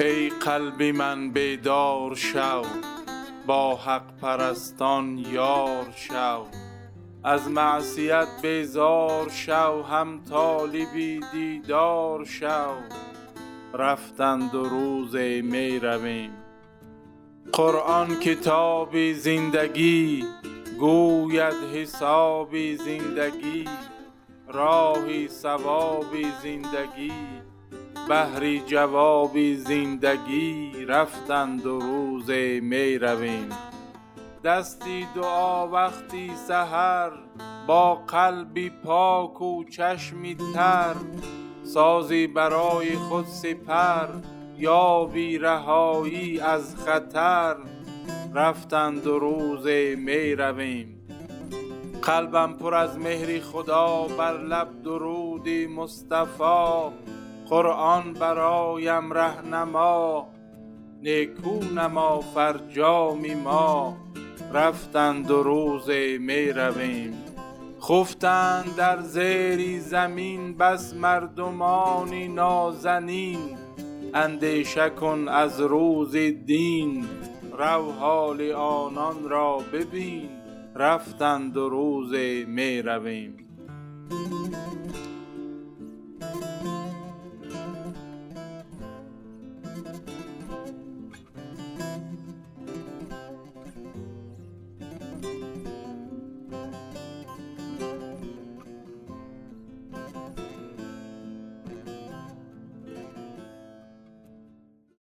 ای قلب من بیدار شو با حق پرستان یار شو. از معصیت بیزار شو هم طالبی دیدار شو. رفتند و روز می رویم قرآن کتاب زندگی گوید حساب زندگی. راه صواب زندگی. بهر جواب زندگی رفتند و روز می رویم. دستی دعا وقتی سحر با قلبی پاک و چشمی تر. سازی برای خود سپر یابی رهایی از خطر. رفتند و روز می رویم. قلبم پر از مهر خدا بر لب درودی مصطفی. قرآن برایم رهنما نیکو نما فرجام ما. رفتند و روز می رویم. خفتند در زیر زمین بس مردمان نازنین. اندیشه کن از روز دین. رو حال آنان را ببین. رفتند و روز می رویم.